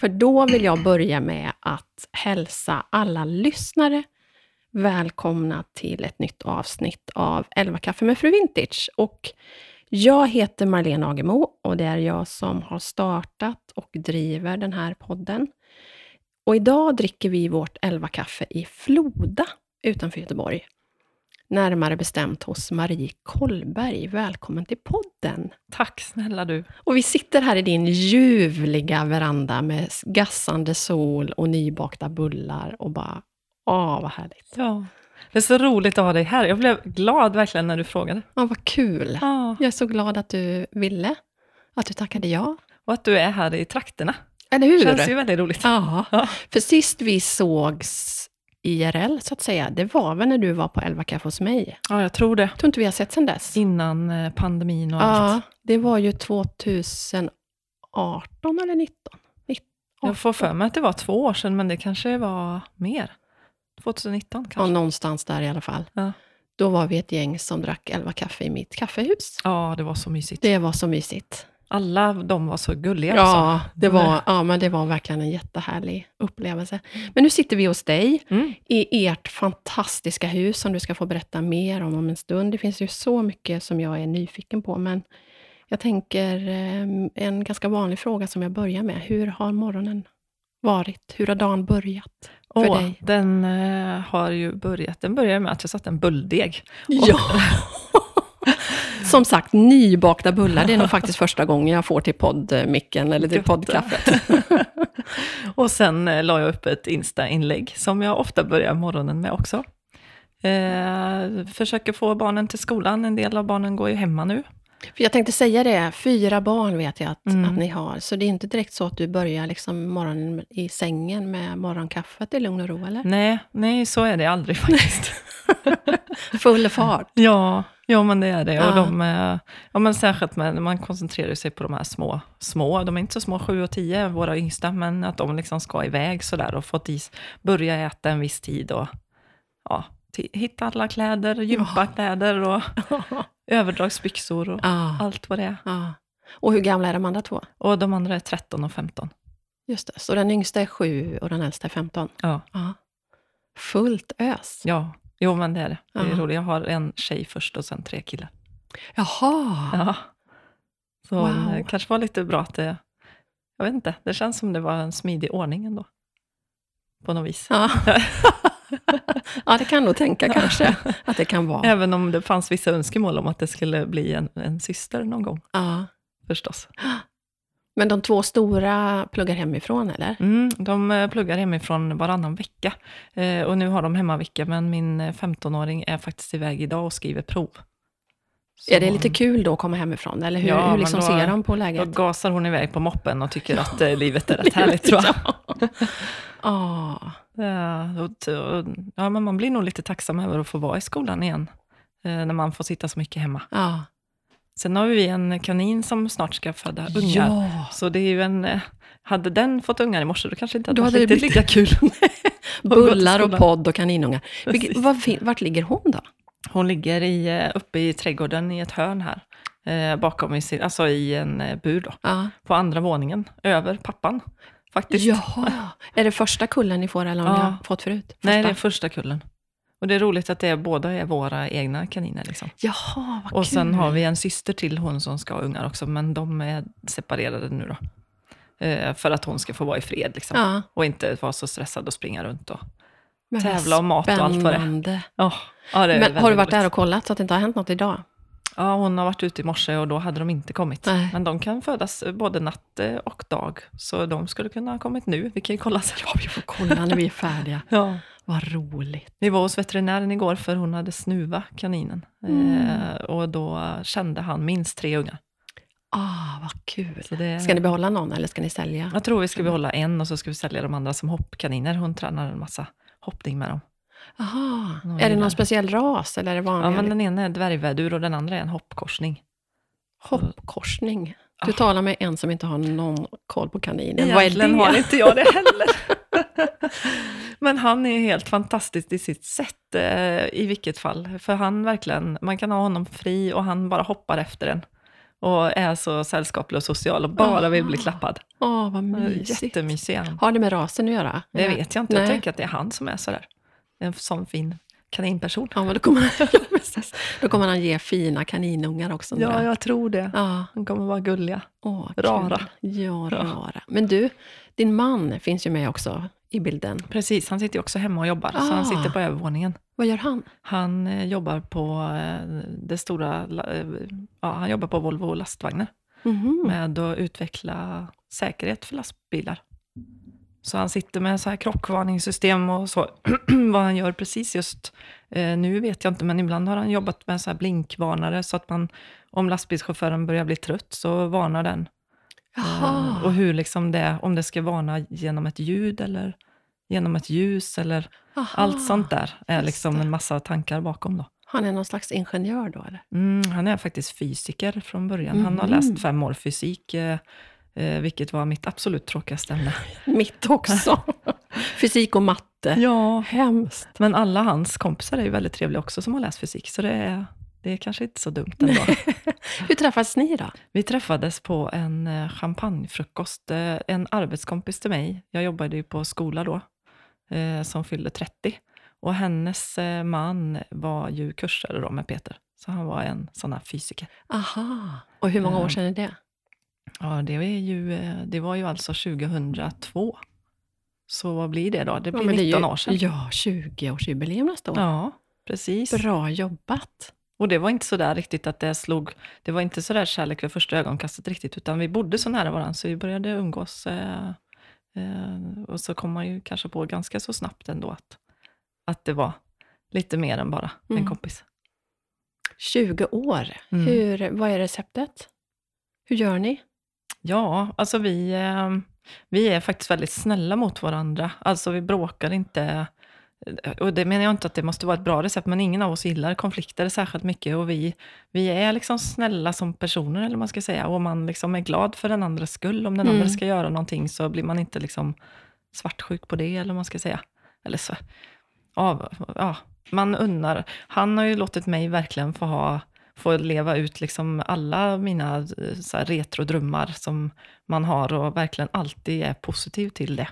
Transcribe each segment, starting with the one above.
För då vill jag börja med att hälsa alla lyssnare välkomna till ett nytt avsnitt av 11 kaffe med Fru Vintage. Och jag heter Marlene Agemo och det är jag som har startat och driver den här podden. Och idag dricker vi vårt 11 kaffe i Floda utanför Göteborg. Närmare bestämt hos Marie Kollberg. Välkommen till podden! Tack snälla du! Och vi sitter här i din ljuvliga veranda med gassande sol och nybakta bullar och bara, åh vad härligt! Ja, det är så roligt att ha dig här. Jag blev glad verkligen när du frågade. Ja, vad kul! Ja. Jag är så glad att du ville, att du tackade ja. Och att du är här i trakterna. Eller hur? känns ju väldigt roligt. Ja, Ja. för sist vi sågs IRL, så att säga, det var väl när du var på 11 kaffe hos mig? Ja, jag tror det. Jag tror inte vi har sett sedan dess. Innan eh, pandemin och Ja, allt. det var ju 2018 eller 19? Jag får för mig att det var två år sedan, men det kanske var mer. 2019 Ja, kanske. någonstans där i alla fall. Ja. Då var vi ett gäng som drack 11 kaffe i mitt kaffehus. Ja, det var så mysigt. Det var så mysigt. Alla de var så gulliga Ja, också. det var, ja, men det var verkligen en jättehärlig upplevelse. Men nu sitter vi hos dig Mm. i ert fantastiska hus som du ska få berätta mer om om en stund. Det finns ju så mycket som jag är nyfiken på, men jag tänker eh, en ganska vanlig fråga som jag börjar med. Hur har morgonen varit? Hur har dagen börjat för Åh, dig? Den eh, har ju börjat. Den började med att jag satte en bulldeg. Ja! Som sagt, nybakta bullar, det är nog faktiskt första gången jag får till poddmicken eller till poddkaffet. Och sen eh, la jag upp ett Insta-inlägg som jag ofta börjar morgonen med också. Eh, försöker få barnen till skolan. En del av barnen går ju hemma nu. För jag tänkte säga det, fyra barn vet jag att, Mm. att ni har, så det är inte direkt så att du börjar liksom morgonen i sängen med morgonkaffet i lugn och ro, eller? Nej, nej, så är det aldrig faktiskt. Full fart. ja, ja, men det är det. Och de, eh, ja, men särskilt med, man koncentrerar sig på de här små, små. De är inte så små, sju och tio, våra yngsta, men att de liksom ska iväg sådär och fått is, börja äta en viss tid och ja, hitta alla kläder, gympakläder och överdragsbyxor och allt vad det är. Och hur gamla är de andra två? Och de andra är 13 och 15. Just det, så den yngsta är sju och den äldsta är 15. Ja, Ja. Fullt ös. ja. Jo, men det är det. Det är roligt. Jag har en tjej först och sen tre killar. Jaha! Ja. Så Wow. det kanske var lite bra att det... Jag vet inte, det känns som det var en smidig ordning ändå. På något vis. Ja. ja, det kan nog tänka kanske att det kan vara. Även om det fanns vissa önskemål om att det skulle bli en, en syster någon gång, Ja. förstås. Men de två stora pluggar hemifrån, eller? Mm, de eh, pluggar hemifrån varannan vecka. Eh, och nu har de hemmavecka, men min eh, 15-åring är faktiskt iväg idag och skriver prov. Så Är det lite kul då att komma hemifrån? Eller hur, Ja, hur liksom då- ser de på Då läget? gasar hon iväg på moppen och tycker att eh, livet är rätt härligt, tror jag. Ja. Ja, och, och, ja, men man blir nog lite tacksam över att få vara i skolan igen, eh, när man får sitta så mycket hemma. Ja. Sen har vi en kanin som snart ska föda ungar. Ja. Så det är ju en... eh, Hade den fått ungar i morse, då kanske inte hade Då varit hade det blivit- lika kul. Bullar och podd och kaninungar. Vilket, fin- vart ligger hon då? Hon ligger i, eh, uppe i trädgården i ett hörn här, eh, bakom i, sin, alltså i en eh, bur då, Ja. på andra våningen, över pappan. Faktiskt. Jaha. Är det första kullen ni får eller har ni fått förut? Första? Nej, det är första kullen. Och det är roligt att det är, båda är våra egna kaniner. Liksom. Jaha, vad Och kul. sen har vi en syster till hon som ska ha ungar också, men de är separerade nu då. Eh, för att hon ska få vara i fred liksom. Ja, Och inte vara så stressad och springa runt och... men Tävla om mat och allt vad det är. Oh, ja, det är Men har du varit där roligt. och kollat så att det inte har hänt något idag? Ja, hon har varit ute i morse och då hade de inte kommit. Nej. Men de kan födas både natt eh, och dag, så de skulle kunna ha kommit nu. Vi kan ju kolla sen. Ja, vi får kolla när vi är färdiga. Ja. Vad roligt. Vi var hos veterinären igår för hon hade snuva, kaninen. Mm. Eh, och då kände han minst tre ungar. Ah, vad kul. Så det, Ska ni behålla någon eller ska ni sälja? Jag tror vi ska behålla en och så ska vi sälja de andra som hoppkaniner. Hon tränar en massa hoppning med dem. Aha. Är det någon speciell ras eller är det vanliga? Ja, men den ena är dvärgvädur och den andra är en hoppkorsning. Hoppkorsning. Du Ah. talar med en som inte har någon koll på. Vad är Egentligen det? har inte jag det heller. Men han är helt fantastisk i sitt sätt eh, i vilket fall. För han verkligen, man kan ha honom fri och han bara hoppar efter en. Och är så sällskaplig och social och bara vill bli klappad. Åh, vad mysigt. Jättemysig han. Har det med rasen att göra? Det Ja. vet jag inte. Jag Nej. tänker att det är han som är sådär. En sån fin kaninperson. Ja, men då kommer, han, ja, då kommer han ge fina kaninungar också. undrar jag. jag tror det. ja. Han kommer vara gulliga. Åh, Rara. Ja, rara. Men du, din man finns ju med också i bilden. Precis, han sitter ju också hemma och jobbar. Så Ah. han sitter på övervåningen. Vad gör han? Han eh, jobbar på eh, det stora, eh, ja, han jobbar på Volvo lastvagnar Mhm. med att utveckla säkerhet för lastbilar. Så han sitter med så här krockvarningssystem och så. Vad han gör precis just eh, nu vet jag inte, men ibland har han jobbat med så här blinkvarnare så att man, om lastbilschauffören börjar bli trött så varnar den. Eh, Jaha. och hur liksom det, om det ska varna genom ett ljud eller genom ett ljus eller Aha. allt sånt där är liksom en massa tankar bakom då. Han är någon slags ingenjör då, eller? Mm, han är faktiskt fysiker från början. Han har Mhm. läst fem år fysik, eh, eh, vilket var mitt absolut tråkigaste ämne. Mitt också. Fysik och matte. Ja. Hemskt. Men alla hans kompisar är ju väldigt trevliga också som har läst fysik, så det är, det är kanske inte så dumt ändå. Hur träffades ni då? Vi träffades på en eh, champagnefrukost. Eh, En arbetskompis till mig, jag jobbade ju på skola då, eh, som fyllde 30. Och hennes man var ju kursare då med Peter. Så han var en sån här fysiker. Aha. Och hur många år sedan är det? Ja, det, är ju, det var ju alltså 2002. Så vad blir det då? Det blir men det är 19 ju, år sedan. Ja, 20-årsjubileum nästa år. Ja, precis. Bra jobbat. Och det var inte så där riktigt att det slog, det var inte så där kärlek vid första ögonkastet riktigt, utan vi bodde så nära varandra så vi började umgås. Eh, eh, och så kom man ju kanske på ganska så snabbt ändå att, att det var lite mer än bara en Mm. kompis. 20 år. Mm. Hur, vad är receptet? Hur gör ni? Ja, alltså vi, eh, vi är faktiskt väldigt snälla mot varandra. Alltså vi bråkar inte. Och det menar jag inte att det måste vara ett bra recept, men ingen av oss gillar konflikter särskilt mycket. Och vi, vi är liksom snälla som personer, eller man ska säga. Och man liksom är glad för den andras skull. Om den Mm. andra ska göra någonting så blir man inte liksom svartsjuk på det, eller man ska säga. Eller så, ja, ja, man unnar. Han har ju låtit mig verkligen få ha få leva ut liksom alla mina eh, så här, retrodrömmar som man har och verkligen alltid är positiv till det.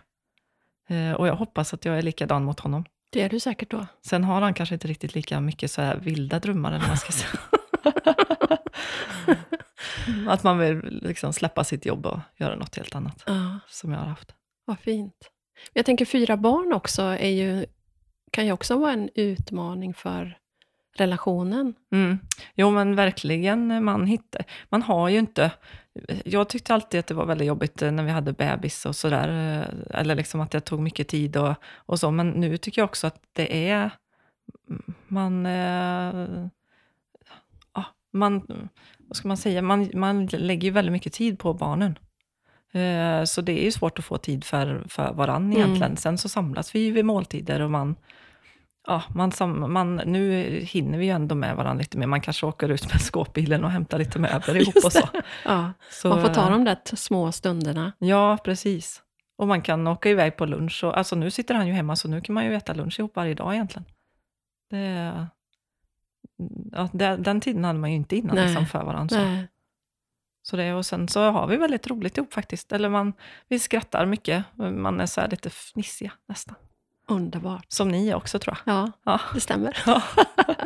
Eh, och jag hoppas att jag är likadan mot honom. Det är du säkert då. Sen har han kanske inte riktigt lika mycket så här vilda drömmar, eller man ska säga. att man vill liksom släppa sitt jobb och göra något helt annat, Ja, som jag har haft. vad fint. Jag tänker fyra barn också är ju, kan ju också vara en utmaning för relationen. Mm. Jo, men verkligen. Man, hittar, man har ju inte... Jag tyckte alltid att det var väldigt jobbigt eh, när vi hade bebis och sådär. eh, Eller liksom att det tog mycket tid och, och så. Men nu tycker jag också att det är... Man... Eh, ja, man vad ska man säga? Man, man lägger ju väldigt mycket tid på barnen. Eh, Så det är ju svårt att få tid för, för varann Mm. egentligen. Sen så samlas vi ju vid måltider och man, ja, man, sam, man, nu hinner vi ju ändå med varandra lite mer. Man kanske åker ut med skåpbilen och hämtar lite möbler ihop och så. Ja, så. man får ta de där små stunderna. Ja, precis. Och man kan åka iväg på lunch. Och, alltså nu sitter han ju hemma, så nu kan man ju äta lunch ihop varje dag egentligen. Det, ja, det, den tiden hade man ju inte innan Nej. liksom, för varandra. Så. Nej. Så det, och sen så har vi väldigt roligt ihop faktiskt. Eller man, vi skrattar mycket. Man är så lite fnissiga nästan. Underbart. Som ni också tror jag. Ja, Ja. det stämmer. Ja.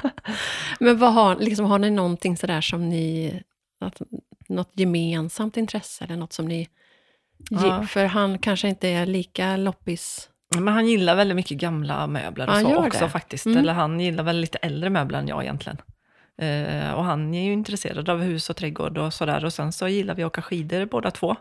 Men vad har, liksom, har ni någonting sådär som ni... Att, något gemensamt intresse eller något som ni... Ja. För han kanske inte är lika loppis... Men han gillar väldigt mycket gamla möbler och Han så också det? faktiskt. Mm. Eller han gillar väl lite äldre möbler än jag egentligen. Eh, och han är ju intresserad av hus och trädgård och sådär. Och sen så gillar vi att åka skidor båda två.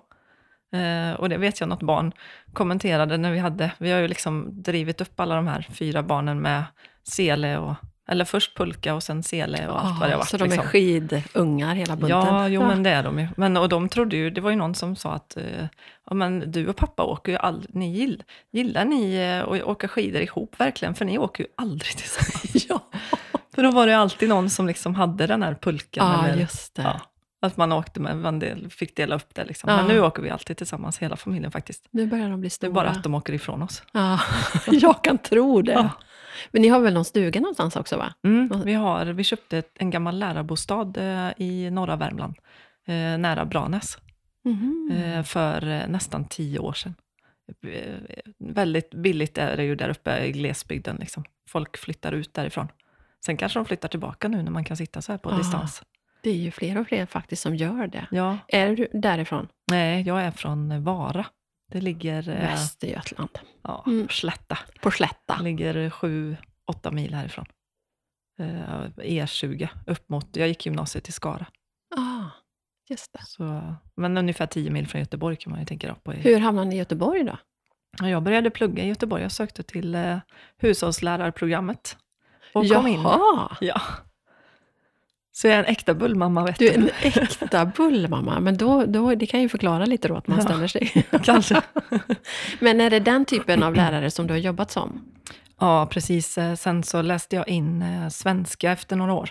Eh, och det vet jag något barn kommenterade när vi hade, vi har ju liksom drivit upp alla de här fyra barnen med sele och, eller först pulka och sen sele och allt vad det har varit. så de är liksom. skidungar hela bunten? Ja, jo men det är de ju. Men, och de trodde ju, det var ju någon som sa att eh, ja, men du och pappa åker ju aldrig, ni gill, gillar ni eh, att åka skidor ihop verkligen? För ni åker ju aldrig tillsammans. ja. För då var det alltid någon som liksom hade den här pulkan. ja, eller, just det. ja, att man åkte med, man del, fick dela upp det liksom. Ja. Men nu åker vi alltid tillsammans, hela familjen faktiskt. Nu börjar de bli Det stora. är bara att de åker ifrån oss. Ja, jag kan tro det. Ja. Men ni har väl någon stuga någonstans också va? Mm, vi, har, vi köpte en gammal lärarbostad eh, i norra Värmland eh, nära Branäs eh, för nästan tio år sedan. Väldigt billigt är det ju där uppe i glesbygden. Liksom. Folk flyttar ut därifrån. Sen kanske de flyttar tillbaka nu när man kan sitta så här på Ah. distans. Det är ju fler och fler faktiskt som gör det. Ja, Är du därifrån? nej, jag är från Vara. Det ligger eh, Västergötland. ja, Mm. Slätta. På Slätta. Det ligger sju, åtta mil härifrån. Eh, E20 upp mot, jag gick gymnasiet i Skara. Ah, just det. Så, men ungefär 10 mil från Göteborg kan man ju tänka på. Hur hamnade ni i Göteborg då? Ja, Jag började plugga i Göteborg. Jag sökte till eh, hushållslärarprogrammet. Och kom in. Jaha! Ja. Så jag är en äkta bullmamma, vet Du är en äkta bullmamma, men då, då, det kan ju förklara lite då att man Ja. ställer sig. Kanske. Men är det den typen av lärare som du har jobbat som? Ja, precis. Eh, Sen så läste jag in eh, svenska efter några år.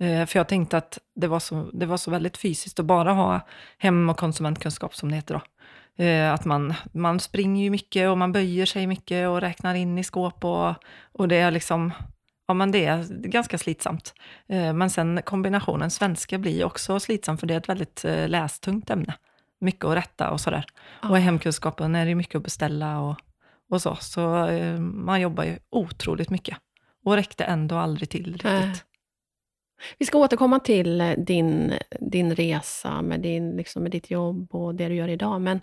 Eh, För jag tänkte att det var, så, det var så väldigt fysiskt att bara ha hem och konsumentkunskap, som det heter då. Att man, man springer ju mycket och man böjer sig mycket och räknar in i skåp och, och det är liksom, ja men det är ganska slitsamt. Eh, Men sen kombinationen svenska blir också slitsam för det är ett väldigt eh, lästungt ämne. Mycket att rätta och sådär. Och i hemkunskapen är det mycket att beställa och, och så. Så eh, man jobbar ju otroligt mycket. Och räckte ändå aldrig till riktigt. Nej. Vi ska återkomma till din, din resa med, din, liksom med ditt jobb och det du gör idag. Men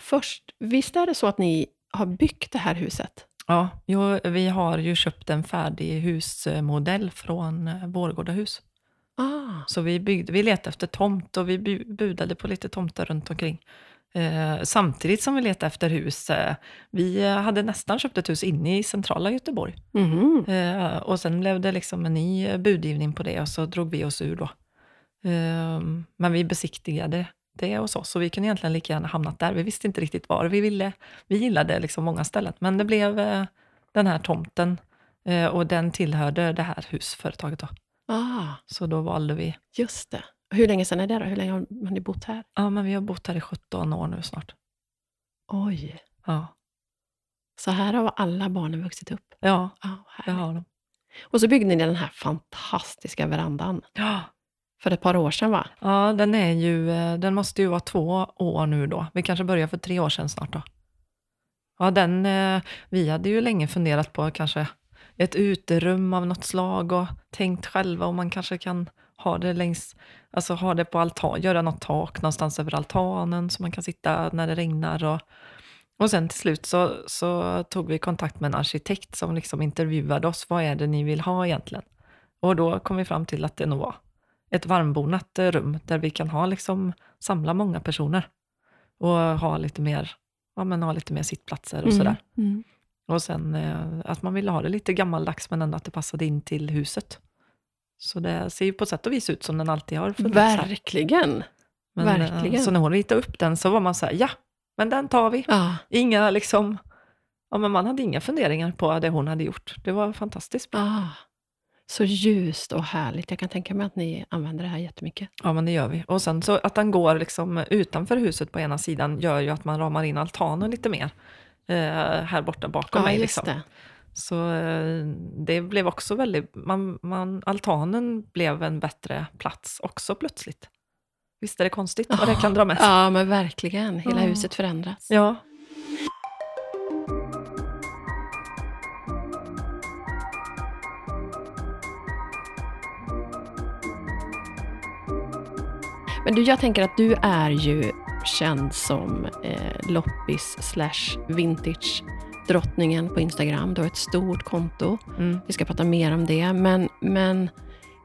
först, visst är det så att ni har byggt det här huset? Ja, jo, vi har ju köpt en färdig husmodell från eh, Vårgårda hus. Ah, Så vi, byggde, vi letade efter tomt och vi bu- budade på lite tomter runt omkring. Eh, samtidigt som vi letade efter hus. Eh, vi eh, hade nästan köpt ett hus inne i centrala Göteborg. mhm. Eh, och sen blev det liksom en ny eh, budgivning på det och så drog vi oss ur då. Men vi besiktigade det och så, så vi kunde egentligen lika gärna hamnat där. Vi visste inte riktigt var vi ville. Vi gillade liksom många ställen, men det blev eh, den här tomten eh, och den tillhörde det här husföretaget då. ah, Så då valde vi, just det. Hur länge sedan är det då? Hur länge har, ni bott här? ja men vi har bott här i 17 år nu snart. Oj, Ja, så här har alla barnen vuxit upp. ja Ah, det har de. och så byggde ni den här fantastiska verandan Ja, för ett par år sedan, va? Ja, den, är ju, eh, den måste ju vara två år nu då. Vi kanske börjar för tre år sedan snart då. Ja, den, eh, vi hade ju länge funderat på kanske ett uterum av något slag och tänkt själva om man kanske kan ha det längs, alltså ha det på altan, göra något tak någonstans över altanen så man kan sitta när det regnar. Och, och sen till slut så, så tog vi kontakt med en arkitekt som liksom intervjuade oss. Vad är det ni vill ha egentligen? Och då kom vi fram till att det nog var ett varmbonat rum där vi kan ha liksom, samla många personer och ha lite mer, ja, men ha lite mer sittplatser och sådär. Mm. Och sen eh, att man ville ha det lite gammaldags men ändå att det passade in till huset. Så det ser ju på sätt och vis ut som den alltid har funnits. Verkligen. Men, eh, verkligen. Så när hon ritade upp den så var man så här, ja, men den tar vi. Ja, Inga liksom, ja men man hade inga funderingar på det hon hade gjort. Det var fantastiskt bra. ah. Så ljust och härligt. Jag kan tänka mig att ni använder det här jättemycket. Ja, men det gör vi. Och sen så att den går liksom utanför huset på ena sidan gör ju att man ramar in altanen lite mer. Eh, här borta bakom Ja, mig. Liksom. det. Så eh, det blev också väldigt, man, man, altanen blev en bättre plats också plötsligt. Visst är det konstigt vad det kan dra med sig? Ja, men verkligen. Hela Ja. huset förändras. Ja. Men du, jag tänker att du är ju känd som eh, loppis slash vintage drottningen på Instagram. Du har ett stort konto. Mm. Vi ska prata mer om det. Men, men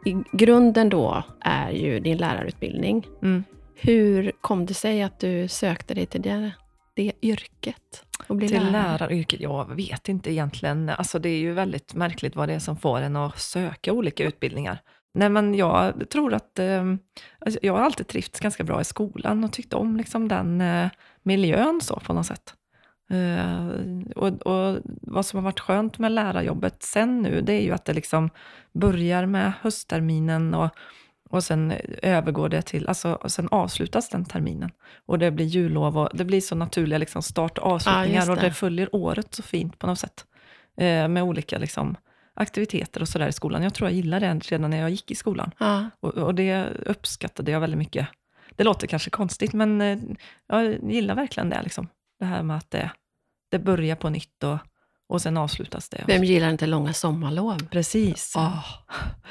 i grunden då är ju din lärarutbildning. Mm. Hur kom det sig att du sökte dig till det, det yrket? Och bli Till lärare? läraryrket? Jag vet inte egentligen. Alltså det är ju väldigt märkligt vad det är som får en att söka olika utbildningar. Nej, men jag tror att eh, alltså jag har alltid trivts ganska bra i skolan och tyckt om liksom den eh, miljön så på något sätt. Eh, och, och vad som har varit skönt med lärarjobbet sen nu, det är ju att det liksom börjar med höstterminen och, och sen övergår det till, alltså och sen avslutas den terminen. Och det blir jullov och det blir så naturliga liksom start och avslutningar just och det. det följer året så fint på något sätt. Eh, med olika liksom, aktiviteter och sådär i skolan. Jag tror jag gillade det redan när jag gick i skolan. Ja, Och, och det uppskattade jag väldigt mycket. det låter kanske konstigt, men eh, jag gillar verkligen det. Liksom. Det här med att det, det börjar på nytt och, och sen avslutas det. Vem gillar inte långa sommarlov? Precis. Oh,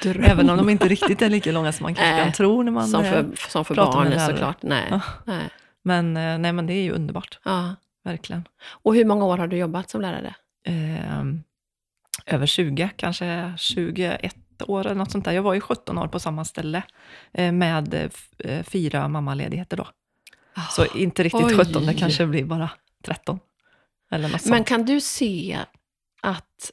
Även om de inte riktigt är lika långa som man kanske kan tro när man som eh, för, som för barnen såklart. Nej. Ja. Nej. Men, eh, nej, men det är ju underbart, Ja. verkligen. Och hur många år har du jobbat som lärare? Eh, över 20, kanske 21 år eller något sånt där. Jag var ju 17 år på samma ställe eh, med eh, fyra mammaledigheter då. Så inte riktigt Oj. 17, det kanske blir bara 13. Eller något Men sånt. kan du se att,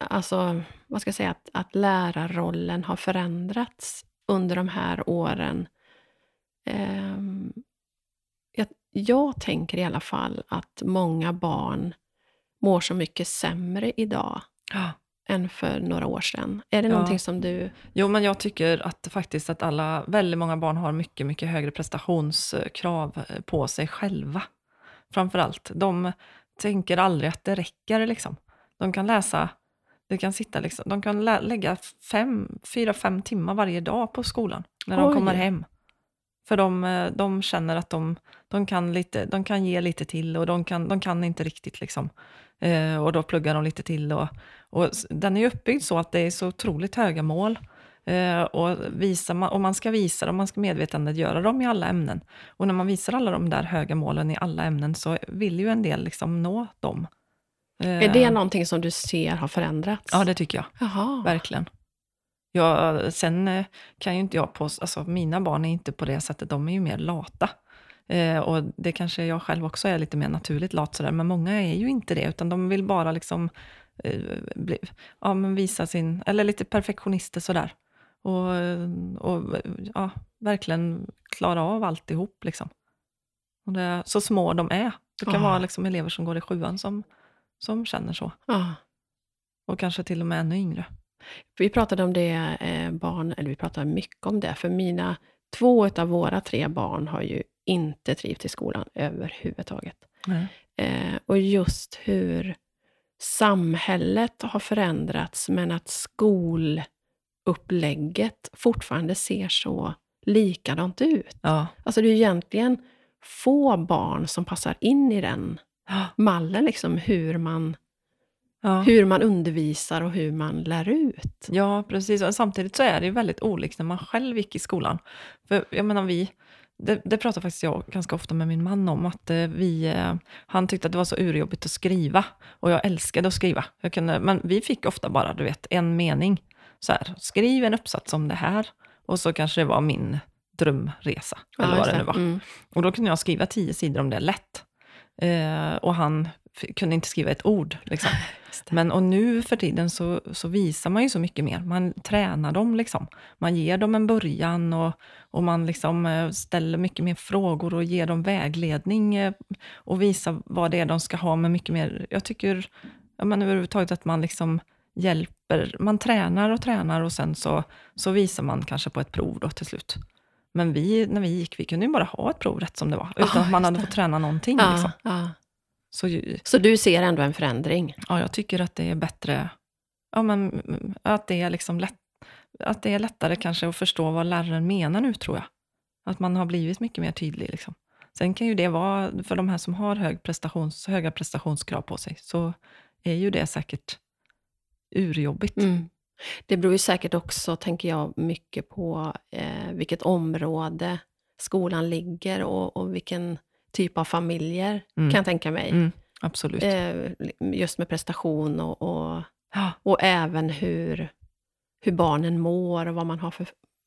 alltså, vad ska jag säga, att, att lärarrollen har förändrats under de här åren? Ehm, jag, jag tänker i alla fall att många barn mår så mycket sämre idag Ja. än för några år sedan. Är det Ja. någonting som du... Jo, men jag tycker att faktiskt att alla, väldigt många barn har mycket, mycket högre prestationskrav eh, på sig själva. Framför allt. De tänker aldrig att det räcker liksom. De kan läsa, det kan sitta liksom, de kan lä- lägga fem, fyra, fem timmar varje dag på skolan när de Oj. kommer hem. För de, eh, de känner att de, de, kan lite, de kan ge lite till och de kan, de kan inte riktigt. Liksom. Eh, och då pluggar de lite till. Och, och den är uppbyggd så att det är så otroligt höga mål. Eh, och, visar man, och man ska visa dem, man ska medvetandegöra dem i alla ämnen. Och när man visar alla de där höga målen i alla ämnen så vill ju en del liksom nå dem. Eh, Är det någonting som du ser har förändrats? Ja, det tycker jag. Jaha. Verkligen. Ja, sen eh, kan ju inte jag på, alltså mina barn är inte på det sättet, de är ju mer lata. Eh, och det kanske jag själv också är lite mer naturligt lat sådär, men många är ju inte det, utan de vill bara liksom eh, ja, men visa sin, eller lite perfektionister sådär. Och, eh, och ja, verkligen klara av alltihop liksom. Och det, så små de är. Det kan Ja. vara liksom elever som går i sjuan som, som känner så. Ja. Och kanske till och med ännu yngre. Vi pratade om det, eh, barn, eller vi pratade mycket om det, för mina två av våra tre barn har ju inte trivts i skolan överhuvudtaget. Nej. Eh, och just hur samhället har förändrats, men att skolupplägget fortfarande ser så likadant ut. Ja. Alltså det är egentligen få barn som passar in i den mallen, liksom, hur, man, Ja. hur man undervisar och hur man lär ut. Ja, precis. Och samtidigt så är det ju väldigt olikt när man själv gick i skolan. För jag menar, vi, det, det pratar faktiskt jag ganska ofta med min man om, att eh, vi, eh, han tyckte att det var så urjobbigt att skriva. Och jag älskade att skriva. Jag kunde, men vi fick ofta bara, du vet, en mening. Så här, skriv en uppsats om det här. Och så kanske det var min drömresa, eller vad just det nu var. Mm. Och då kunde jag skriva tio sidor om det lätt. Eh, och han kunde inte skriva ett ord. Liksom. Men och nu för tiden så, så visar man ju så mycket mer. Man tränar dem liksom. Man ger dem en början och, och man liksom eh, ställer mycket mer frågor och ger dem vägledning eh, och visar vad det är de ska ha med mycket mer. Jag tycker ja, men överhuvudtaget att man liksom hjälper, man tränar och tränar och sen så, så visar man kanske på ett prov då till slut. Men vi, när vi gick, vi kunde ju bara ha ett prov rätt som det var, utan Ja, att man hade fått träna någonting. Ja, Liksom. ja. Så Så du ser ändå en förändring? Ja, jag tycker att det är bättre, ja, men, att, det är liksom lätt, att det är lättare kanske att förstå vad läraren menar nu, tror jag. Att man har blivit mycket mer tydlig. Liksom. Sen kan ju det vara, för de här som har hög prestations, höga prestationskrav på sig, så är ju det säkert urjobbigt. Mm. Det beror ju säkert också, tänker jag, mycket på eh, vilket område skolan ligger och, och vilken typ av familjer, Mm. kan jag tänka mig. Mm, absolut. Eh, just med prestation och, och, Ja, och även hur, hur barnen mår och vad man har för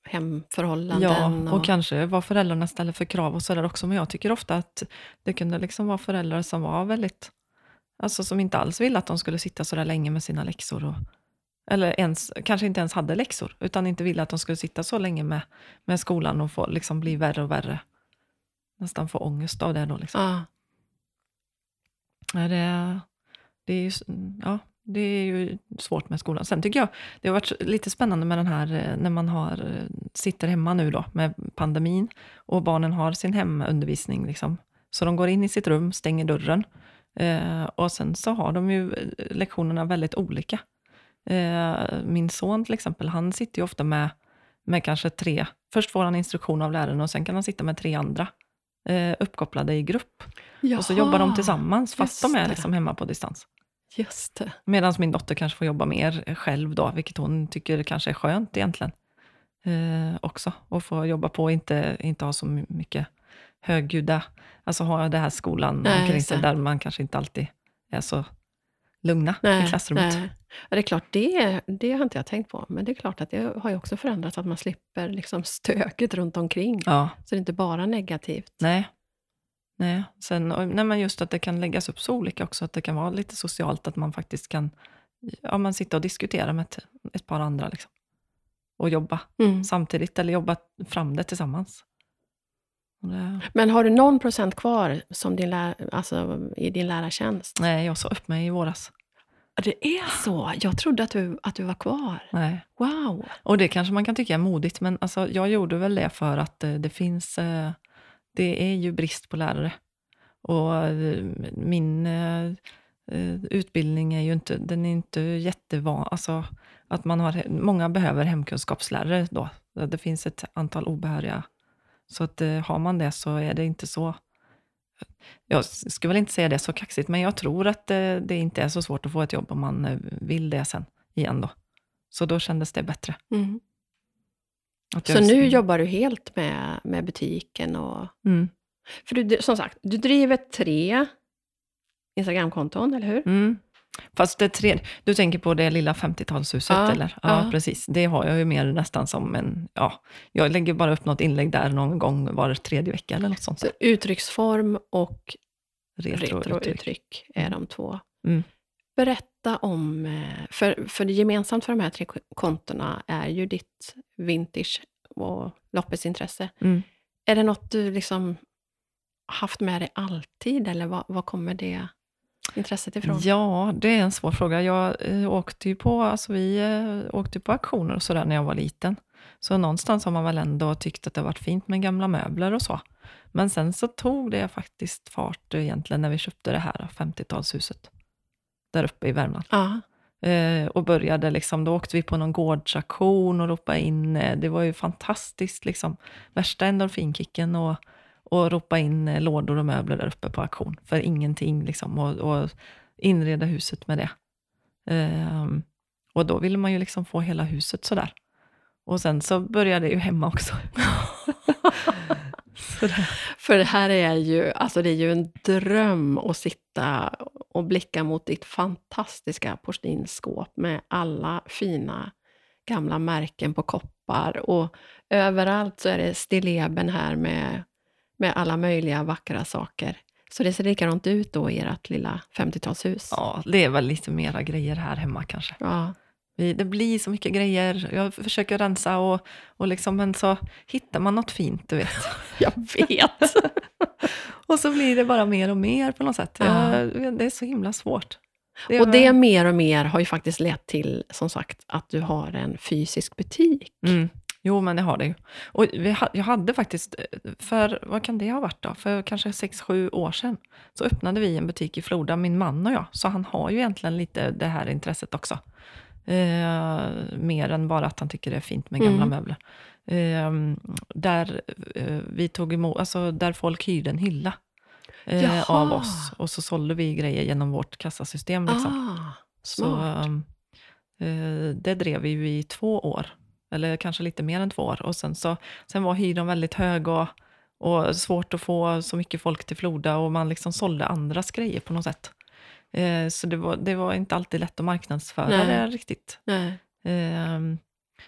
hemförhållanden. ja, och kanske vad föräldrarna ställer för krav och sådär också, men jag tycker ofta att det kunde liksom vara föräldrar som var väldigt, alltså som inte alls ville att de skulle sitta så där länge med sina läxor. Och, eller ens, kanske inte ens hade läxor, utan inte ville att de skulle sitta så länge med, med skolan och få liksom bli värre och värre. Nästan få ångest av det då. Liksom. Ja, det, det, är ju, ja, det är ju svårt med skolan. Sen tycker jag det har varit lite spännande med den här eh, när man har, eh, sitter hemma nu då med pandemin och barnen har sin hemundervisning. Liksom. Så de går in i sitt rum, stänger dörren eh, och sen så har de ju eh, lektionerna väldigt olika. Eh, min son till exempel, han sitter ju ofta med, med kanske tre Först får han instruktion av läraren och sen kan han sitta med tre andra eh, uppkopplade i grupp. Och så jobbar de tillsammans fast de är liksom hemma på distans. Just det. Medan min dotter kanske får jobba mer själv då, vilket hon tycker kanske är skönt egentligen. Eh, också. Och få jobba på och inte, inte ha så mycket högljudda, alltså ha det här skolan Nej, omkring sig där man kanske inte alltid är så lugna Nej, i klassrummet. nej. Ja, det är klart, det, det har inte jag tänkt på. Men det är klart att det har ju också förändrats, att man slipper liksom stöket runt omkring. Ja, Så det är inte bara negativt. nej. Nej, Sen, nej, men just att det kan läggas upp så olika också, att det kan vara lite socialt, att man faktiskt kan ja, man sitta och diskutera med ett, ett par andra. Liksom. Och jobba Mm. samtidigt, eller jobba fram det tillsammans. Det, Men har du någon procent kvar som din lär, alltså, i din lärartjänst? nej, jag sa upp mig i våras. Det är så? Jag trodde att du, att du var kvar. Nej. Wow! Och det kanske man kan tycka är modigt, men alltså, jag gjorde väl det för att eh, det finns, eh, det är ju brist på lärare. Och eh, min utbildning är ju inte, den är inte jättevan, alltså att man har, många behöver hemkunskapslärare då. Det finns ett antal obehöriga. Så att har man det så är det inte så, jag skulle väl inte säga det så kaxigt, men jag tror att eh, det inte är så svårt att få ett jobb om man eh, vill det sen igen då. Så då kändes det bättre. Mm. Så nu jobbar du helt med, med butiken och... Mm. För du, som sagt, du driver tre Instagramkonton, eller hur? Mm. Fast det tre, du tänker på det lilla 50-talshuset, Ja, eller? Ja, ja. precis. Det har jag ju mer nästan som en... Ja, jag lägger bara upp något inlägg där någon gång var tredje vecka eller något sånt. Så uttrycksform och Retro, retrouttryck är de två. Mm. Berätta om, eh, för, för det gemensamt för de här tre kontona är ju ditt vintage och loppisintresse. Mm. Är det något du liksom haft med dig alltid, eller var, var kommer det intresset ifrån? Ja, det är en svår fråga. Jag eh, åkte ju på, alltså vi eh, åkte på auktioner och sådär när jag var liten. Så någonstans har man väl ändå tyckt att det har varit fint med gamla möbler och så. Men sen så tog det faktiskt fart egentligen när vi köpte det här 50-talshuset. Där uppe i Värmland. Ja, Eh, och började liksom, då åkte vi på någon gårdsaktion och ropade in, eh, det var ju fantastiskt liksom, värsta endorfinkicken och, och ropa in eh, lådor och möbler där uppe på auktion, för ingenting liksom, och, och inreda huset med det. Um, och då ville man ju liksom få hela huset sådär. Och sen så började det ju hemma också. För det här är ju, alltså det är ju en dröm att sitta och blicka mot ditt fantastiska porslinsskåp med alla fina gamla märken på koppar och överallt så är det stilleben här med, med alla möjliga vackra saker. Så det ser likadant ut då i ert lilla 50-talshus. Ja, det är väl lite mera grejer här hemma kanske. Ja. Vi- Det blir så mycket grejer. Jag försöker rensa och, och liksom, men så hittar man något fint, du vet. Jag vet. Och så blir det bara mer och mer på något sätt. Ja. Jag, det är så himla svårt. Det och det mer och mer har ju faktiskt lett till, som sagt, att du har en fysisk butik. Mm. Jo, men det har det ju. Och vi jag hade faktiskt, eh, för vad kan det ha varit då? För kanske sex sju år sedan, så öppnade vi en butik i Floda, min man och jag. Så han har ju egentligen lite det här intresset också. Eh, mer än bara att han tycker det är fint med gamla Mm. möbler. Eh, där eh, vi tog emot, alltså där folk hyrde en hylla eh, av oss. Och så sålde vi grejer genom vårt kassasystem. Liksom. Ah, Så smart. um, eh, det drev vi ju i två år, eller kanske lite mer än två år. Och sen, så, sen var hyran väldigt hög och, och svårt att få så mycket folk till Floda och man liksom sålde andras grejer på något sätt. Eh, så det var, det var inte alltid lätt att marknadsföra Nej. det riktigt. Ehm,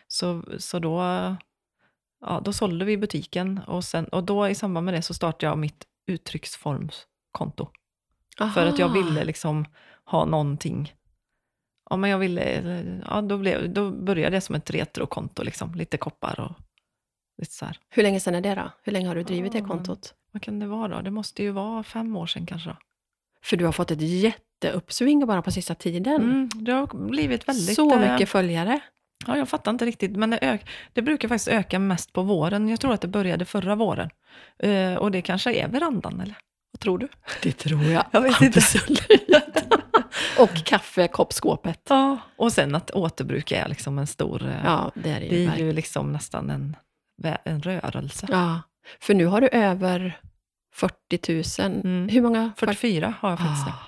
så, så då, ja, då sålde vi butiken och, sen, och då i samband med det så startade jag mitt uttrycksformskonto. För att jag Aha. ville liksom ha någonting. Ja, men jag ville, ja, då, blev, då började det som ett retrokonto, liksom. lite koppar och lite så här. Hur länge sedan är det då? Hur länge har du drivit det Ah. kontot? Vad kan det vara då? Det måste ju vara fem år sedan kanske. Då. För du har fått ett jätteuppsving bara på sista tiden. Mm, det har blivit väldigt... Så eh, mycket följare. Ja, jag fattar inte riktigt, men det, ök, det brukar faktiskt öka mest på våren. Jag tror att det började förra våren. Eh, och det kanske är verandan, eller? Vad tror du? Det tror jag. Jag vet inte. Absolut. Och kaffekoppskåpet. Ja, och sen att återbruk är liksom en stor... eh, Ja, det är det ju det är verkligen. ju liksom nästan en, en rörelse. Ja, för nu har du över 40 000. Mm. Hur många? 44 har jag faktiskt. Ah,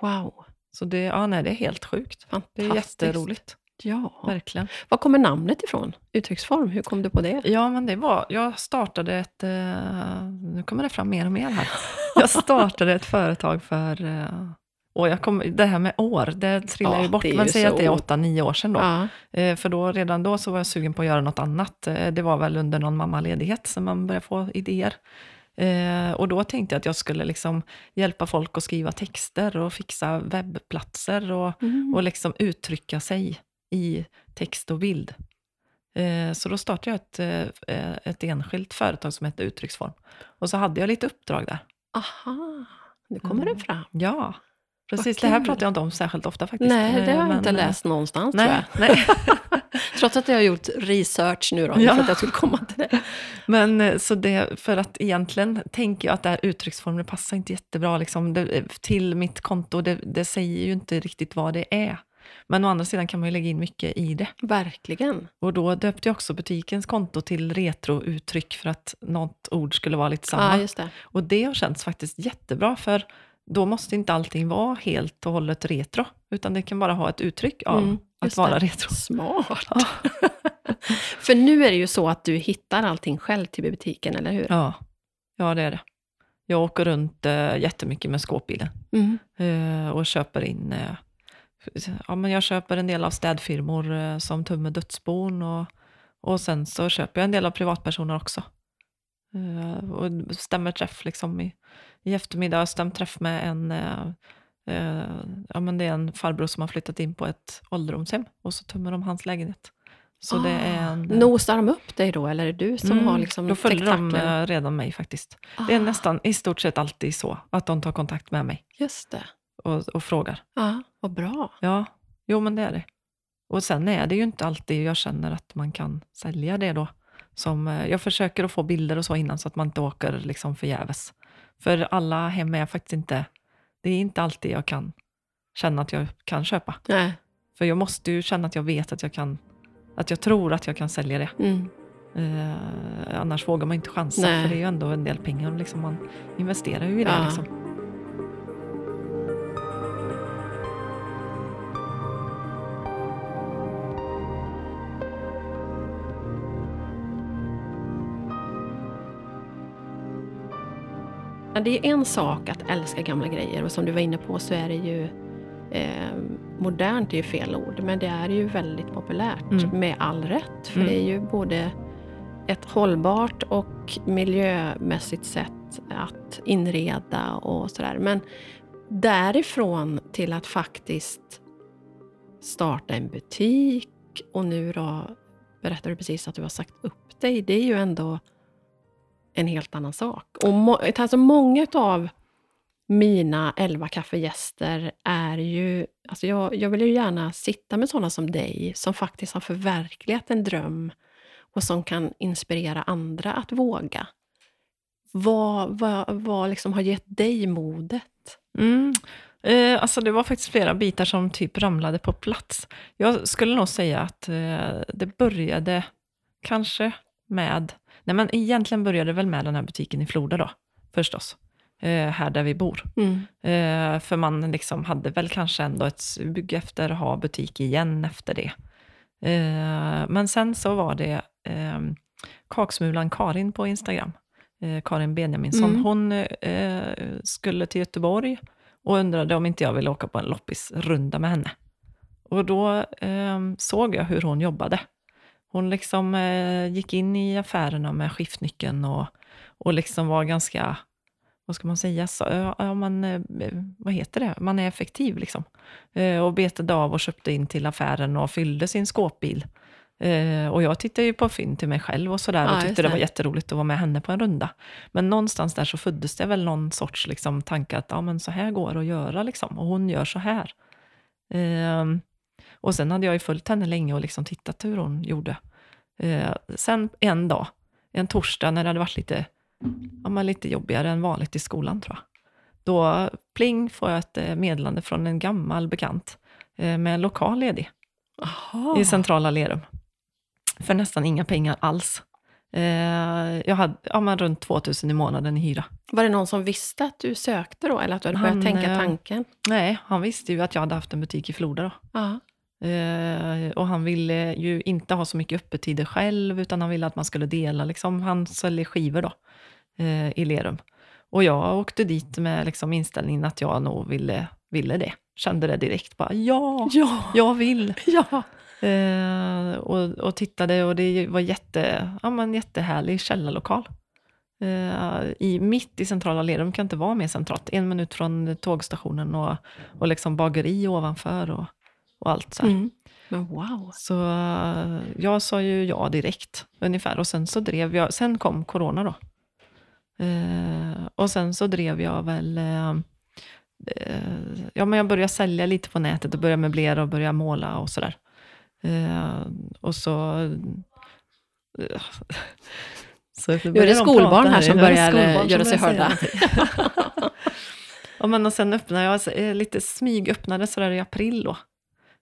wow, Så det, ja, nej, det är helt sjukt. Det är jätteroligt. Ja. Verkligen. Var kommer namnet ifrån? Uttrycksform, hur kom du på det? Ja, men det var, jag startade ett, eh, nu kommer det fram mer och mer här. Jag startade ett företag för, eh, och jag kom, det här med år, det trillar Ja, ju bort. Men säg att det är åtta, nio år sedan då. Ja. Eh, för då, redan då så var jag sugen på att göra något annat. Eh, det var väl under någon mammaledighet som man började få idéer. Eh, och då tänkte jag att jag skulle liksom hjälpa folk att skriva texter och fixa webbplatser och, Mm. och liksom uttrycka sig i text och bild. Så då startade jag ett, ett enskilt företag som hette Uttrycksform. Och så hade jag lite uppdrag där. Aha, nu kommer Mm. det fram. Ja, precis. Det här pratar jag inte om särskilt ofta faktiskt. Nej, det Eh, har jag inte men, eh, läst någonstans tror Nej, jag. nej. Trots att jag har gjort research nu då, Ja. för att jag skulle komma till det. Men eh, så det, för att egentligen tänker jag att det här uttrycksformen passar inte jättebra liksom, det, eh, till mitt konto. Det, det säger ju inte riktigt vad det är. Men å andra sidan kan man ju lägga in mycket i det. Verkligen. Och då döpte jag också butikens konto till retrouttryck för att något ord skulle vara lite Ja, samma. just det. Och det har känts faktiskt jättebra, för då måste inte allting vara helt och hållet retro, utan det kan bara ha ett uttryck av Mm, att vara det. retro. Smart. För nu är det ju så att du hittar allting själv till butiken, eller hur? Ja, ja det är det. Jag åker runt äh, jättemycket med skåpbilen. Mm. Eh, och köper in... eh, ja, men jag köper en del av städfirmor eh, som tömmer dödsbon och, och sen så köper jag en del av privatpersoner också. Eh, och stämmer träff liksom i, i eftermiddag. Jag har stämt träff med en, eh, eh, ja, men det är en farbror som har flyttat in på ett ålderdomshem och så tömmer de hans lägenhet. Så det är en... eh, Nosar de upp dig då, eller är det du som mm, har liksom Då följer de tentakler? eh, redan mig faktiskt. Det är Ah, nästan i stort sett alltid så att de tar kontakt med mig Just det. och, och frågar. Ja, vad bra. Ja, jo men det är det. Och sen är det ju inte alltid jag känner att man kan sälja det då. Som, eh, jag försöker att få bilder och så innan så att man inte åker liksom förgäves. För alla hem är faktiskt inte, det är inte alltid jag kan känna att jag kan köpa. Nej. För jag måste ju känna att jag vet att jag kan, att jag tror att jag kan sälja det. Mm. Eh, annars vågar man inte chansa, Nej. för det är ju ändå en del pengar. Liksom man investerar ju i det. Ja. Liksom. Det är en sak att älska gamla grejer och som du var inne på så är det ju eh, modernt är ju fel ord, men det är ju väldigt populärt Mm. med all rätt. För Mm. det är ju både ett hållbart och miljömässigt sätt att inreda och sådär. Men därifrån till att faktiskt starta en butik och nu då berättar du precis att du har sagt upp dig. Det är ju ändå en helt annan sak. Och må, alltså många av mina elva kaffegäster är ju... Alltså jag, jag vill ju gärna sitta med sådana som dig, som faktiskt har förverkligat en dröm och som kan inspirera andra att våga. Vad, vad, vad liksom har gett dig modet? Mm. Eh, alltså det var faktiskt flera bitar som typ ramlade på plats. Jag skulle nog säga att eh, det började kanske med, nej men egentligen började det väl med den här butiken i Floda då, förstås. Eh, här där vi bor. Eh, för man liksom hade väl kanske ändå ett bygge efter att ha butik igen efter det. Eh, men sen så var det eh, kaksmulan Karin på Instagram, eh, Karin Benjaminsson. Mm. Hon eh, skulle till Göteborg och undrade om inte jag ville åka på en loppisrunda med henne. Och då eh, såg jag hur hon jobbade. Hon liksom eh, gick in i affärerna med skiftnyckeln och, och liksom var ganska, vad ska man säga, så, ja, man, eh, vad heter det, man är effektiv liksom. Eh, och betade av och köpte in till affären och fyllde sin skåpbil. Eh, och jag tittade ju på fynd till mig själv och sådär Ja, och tyckte det var jätteroligt att vara med henne på en runda. Men någonstans där så föddes det väl någon sorts liksom, tanke att ja, men så här går det att göra liksom, och hon gör så här. Och sen hade jag ju följt henne länge och liksom tittat hur hon gjorde. Eh, sen en dag, en torsdag när det hade varit lite, ja, men lite jobbigare än vanligt i skolan tror jag. Då pling får jag ett eh, meddelande från en gammal bekant eh, med en lokal ledig Aha. i centrala Lerum. För nästan inga pengar alls. Eh, jag hade ja, men runt 2000 i månaden i hyra. Var det någon som visste att du sökte då, eller att du hade börjat Han, tänka eh, tanken? Nej, han visste ju att jag hade haft en butik i Floda då. Ja. Eh, och han ville ju inte ha så mycket öppettider själv, utan han ville att man skulle dela. Liksom. Han säljer skivor då, eh, i Lerum. Och jag åkte dit med liksom, inställningen att jag nog ville, ville det. Kände det direkt, bara ja, Ja. jag vill. ja. Eh, och, och tittade och det var jätte, ja, men jättehärlig källarlokal. I, mitt i centrala Lerum kan inte vara mer centralt. En minut från tågstationen och, och liksom bageri ovanför och, och allt så. Mm. Men wow. Så jag sa ju ja direkt, ungefär. Och sen så drev jag, sen kom corona då. Eh, och sen så drev jag väl, eh, ja men jag började sälja lite på nätet och började möblera och började måla och sådär. Eh, och så... eh, så Nu är det skolbarn här som börjar eh, göra sig hörda. ja, men och sen öppnade jag, eh, lite smygöppnade sådär i april då.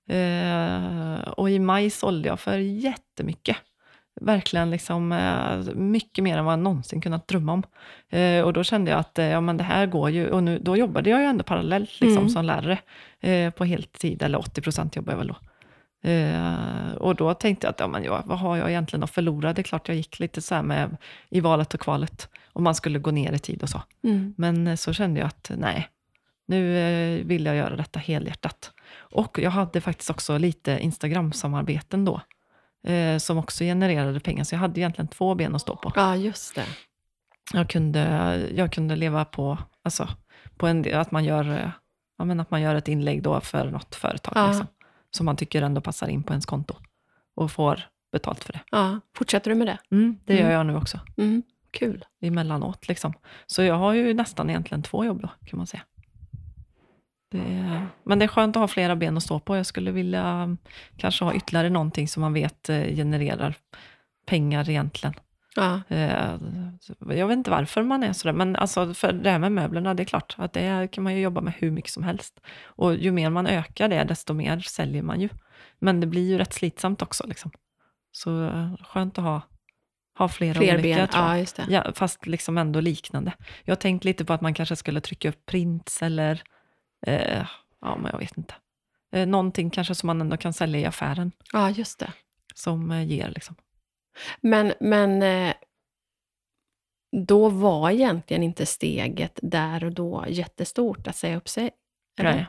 Eh, och i maj sålde jag för jättemycket. Verkligen liksom, eh, mycket mer än vad jag någonsin kunnat drömma om. Eh, och då kände jag att ja, men det här går ju, och nu, då jobbade jag ju ändå parallellt liksom, Mm. som lärare på heltid, eller 80 procent jobbade jag väl då. Eh, och då tänkte jag att ja, men ja, vad har jag egentligen att förlora? Det är klart jag gick lite så här med i valet och kvalet, om man skulle gå ner i tid och så. Mm. Men så kände jag att nej, nu vill jag göra detta helhjärtat. Och jag hade faktiskt också lite Instagram-samarbeten då, eh, som också genererade pengar. Så jag hade egentligen två ben att stå på. Ja, just det. Jag kunde, jag kunde leva på, alltså, på en, att, man gör, eh, ja, men att man gör ett inlägg då för något företag, Ja. liksom, som man tycker ändå passar in på ens konto. Och får betalt för det. Ja. Fortsätter du med det? Mm, det Mm. gör jag nu också, Mm. Kul. emellanåt. Liksom. Så jag har ju nästan egentligen två jobb då, kan man säga. Det är, men det är skönt att ha flera ben att stå på. Jag skulle vilja mm, kanske ha ytterligare någonting som man vet eh, genererar pengar egentligen. Ja. Eh, Jag vet inte varför man är sådär, men alltså för det här med möblerna, det är klart att det kan man ju jobba med hur mycket som helst. Och ju mer man ökar det, desto mer säljer man ju. Men det blir ju rätt slitsamt också. Liksom. Så eh, skönt att ha, ha flera Fler olika, ben. tror jag. Ja, just det. Ja, fast liksom ändå liknande. Jag har tänkt lite på att man kanske skulle trycka upp prints eller, eh, ja men jag vet inte. Eh, någonting kanske som man ändå kan sälja i affären, Ja, just det. som eh, ger liksom. Men, men eh, då var egentligen inte steget där och då jättestort att säga upp sig? eller? Nej.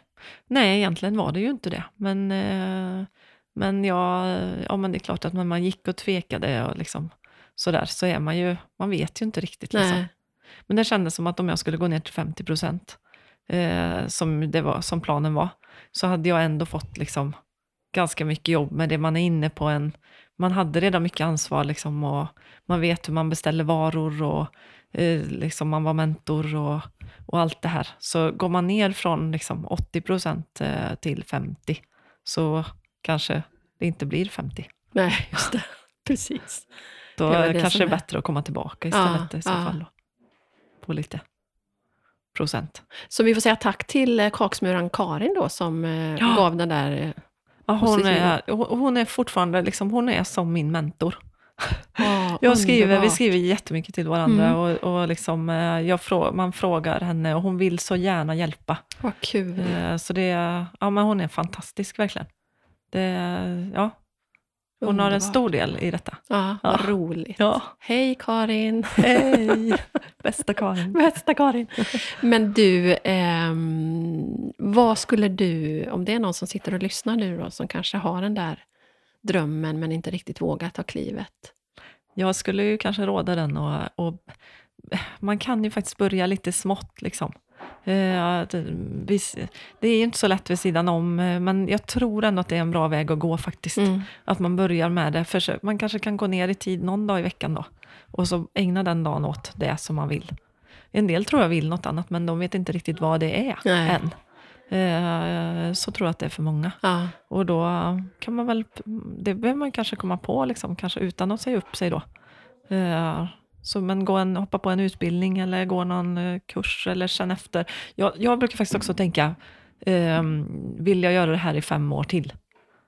Nej, egentligen var det ju inte det. Men, eh, men, ja, ja, men det är klart att när man gick och tvekade och liksom, sådär, så är man ju, man vet ju inte riktigt. Liksom. Nej. Men det kändes som att om jag skulle gå ner till 50 procent, eh, som, det var, som planen var, så hade jag ändå fått liksom, ganska mycket jobb med det man är inne på. En, man hade redan mycket ansvar liksom, och man vet hur man beställer varor och eh, liksom, man var mentor och, och allt det här. Så går man ner från liksom, 80 procent eh, till 50 så kanske det inte blir 50. Nej, just det. Precis. Då Det det kanske det är är- bättre att komma tillbaka istället Ja, i så ja. fall. Då, på lite procent. Så vi får säga tack till eh, kaksmuran Karin då, som eh, Ja. gav den där... eh, Ja, hon, är, hon är fortfarande liksom, hon är som min mentor. Ja, Jag skriver, vi skriver jättemycket till varandra Mm. och, och liksom, frå, man frågar henne och hon vill så gärna hjälpa. Vad kul. Så det, ja, men hon är fantastisk verkligen. Det, ja, hon har en stor del i detta. Ja, vad Ja. roligt. Ja. Hej Karin! Hej! Bästa Karin. Bästa Karin! Men du, ehm, vad skulle du, om det är någon som sitter och lyssnar nu då, som kanske har den där drömmen men inte riktigt vågar ta klivet? Jag skulle ju kanske råda den och, och man kan ju faktiskt börja lite smått. Liksom. Eh, eh, Det är ju inte så lätt vid sidan om, eh, men jag tror ändå att det är en bra väg att gå faktiskt. Mm. Att man börjar med det. Försök, man kanske kan gå ner i tid någon dag i veckan då. Och så ägna den dagen åt det som man vill. En del tror jag vill något annat, men de vet inte riktigt vad det är Nej. än. Så tror jag att det är för många. Ja, Och då kan man väl, det behöver man kanske komma på, liksom, kanske utan att säga upp sig då. Så men gå en, hoppa på en utbildning eller gå någon eh, kurs eller känna efter. Jag, jag brukar faktiskt också tänka, eh, vill jag göra det här i fem år till?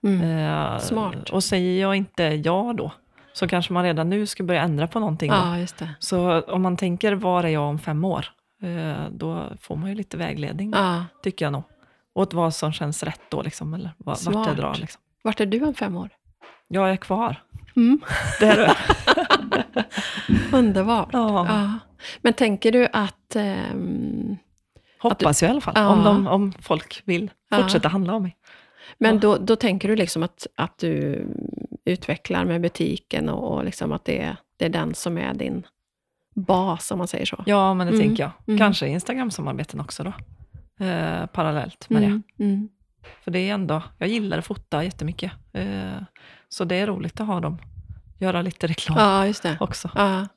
mm. Eh, Smart. Och säger jag inte ja då, så kanske man redan nu ska börja ändra på någonting. Ja. Så om man tänker, var är jag om fem år? Eh, Då får man ju lite vägledning, Ja. tycker jag nog. Åt vad som känns rätt då, liksom, eller va- vart Smart. det drar. Liksom. Vart är du om fem år? Jag är kvar. Mm. Det är. Underbart. Ja. Ja. Men tänker du att... ehm, Hoppas jag i alla fall, Ja. om, de, om folk vill fortsätta handla om mig. men då, då tänker du liksom att, att du utvecklar med butiken och, och liksom att det är, det är den som är din bas, om man säger så? Ja, men det Mm. tänker jag. Mm. Kanske Instagram-samarbeten också då. Eh, parallellt med det. Mm. Mm. För det är ändå, jag gillar att fota jättemycket. Eh, så det är roligt att ha dem. Göra lite reklam Ja, just det. också. Ja.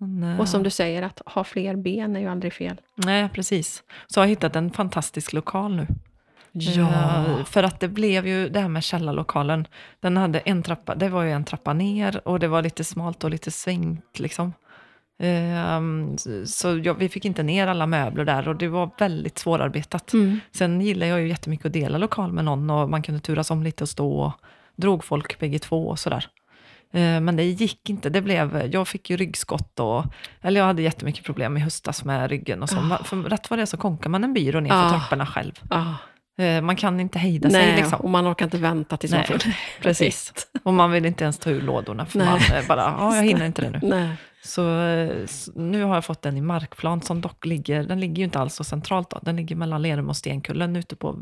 Men, eh, Och som du säger, att ha fler ben är ju aldrig fel. Nej, precis. Så jag har hittat en fantastisk lokal nu. Eh, För att det blev ju det här med källarlokalen. Den hade en trappa, det var ju en trappa ner och det var lite smalt och lite svängt liksom. Ehm, så jag, vi fick inte ner alla möbler där och det var väldigt svårarbetat. Mm. Sen gillar jag ju jättemycket att dela lokal med någon och man kunde turas om lite och stå och drog folk bägge två och sådär. Eh, Men det gick inte. Det blev, jag fick ju ryggskott och, eller jag hade jättemycket problem i höstas med ryggen och så. Ah. För rätt vad det är så konkar man en byrå ner för Ah. trapporna själv. Eh, Man kan inte hejda sig Nej, liksom. och man orkar inte vänta tills Nej, man får... Precis. Och man vill inte ens ta ur lådorna för Nej. man bara, ja jag hinner inte det nu. Nej. Så, eh, s- nu har jag fått den i markplan som dock ligger, den ligger ju inte alls så centralt då. Den ligger mellan Lerum och Stenkullen ute på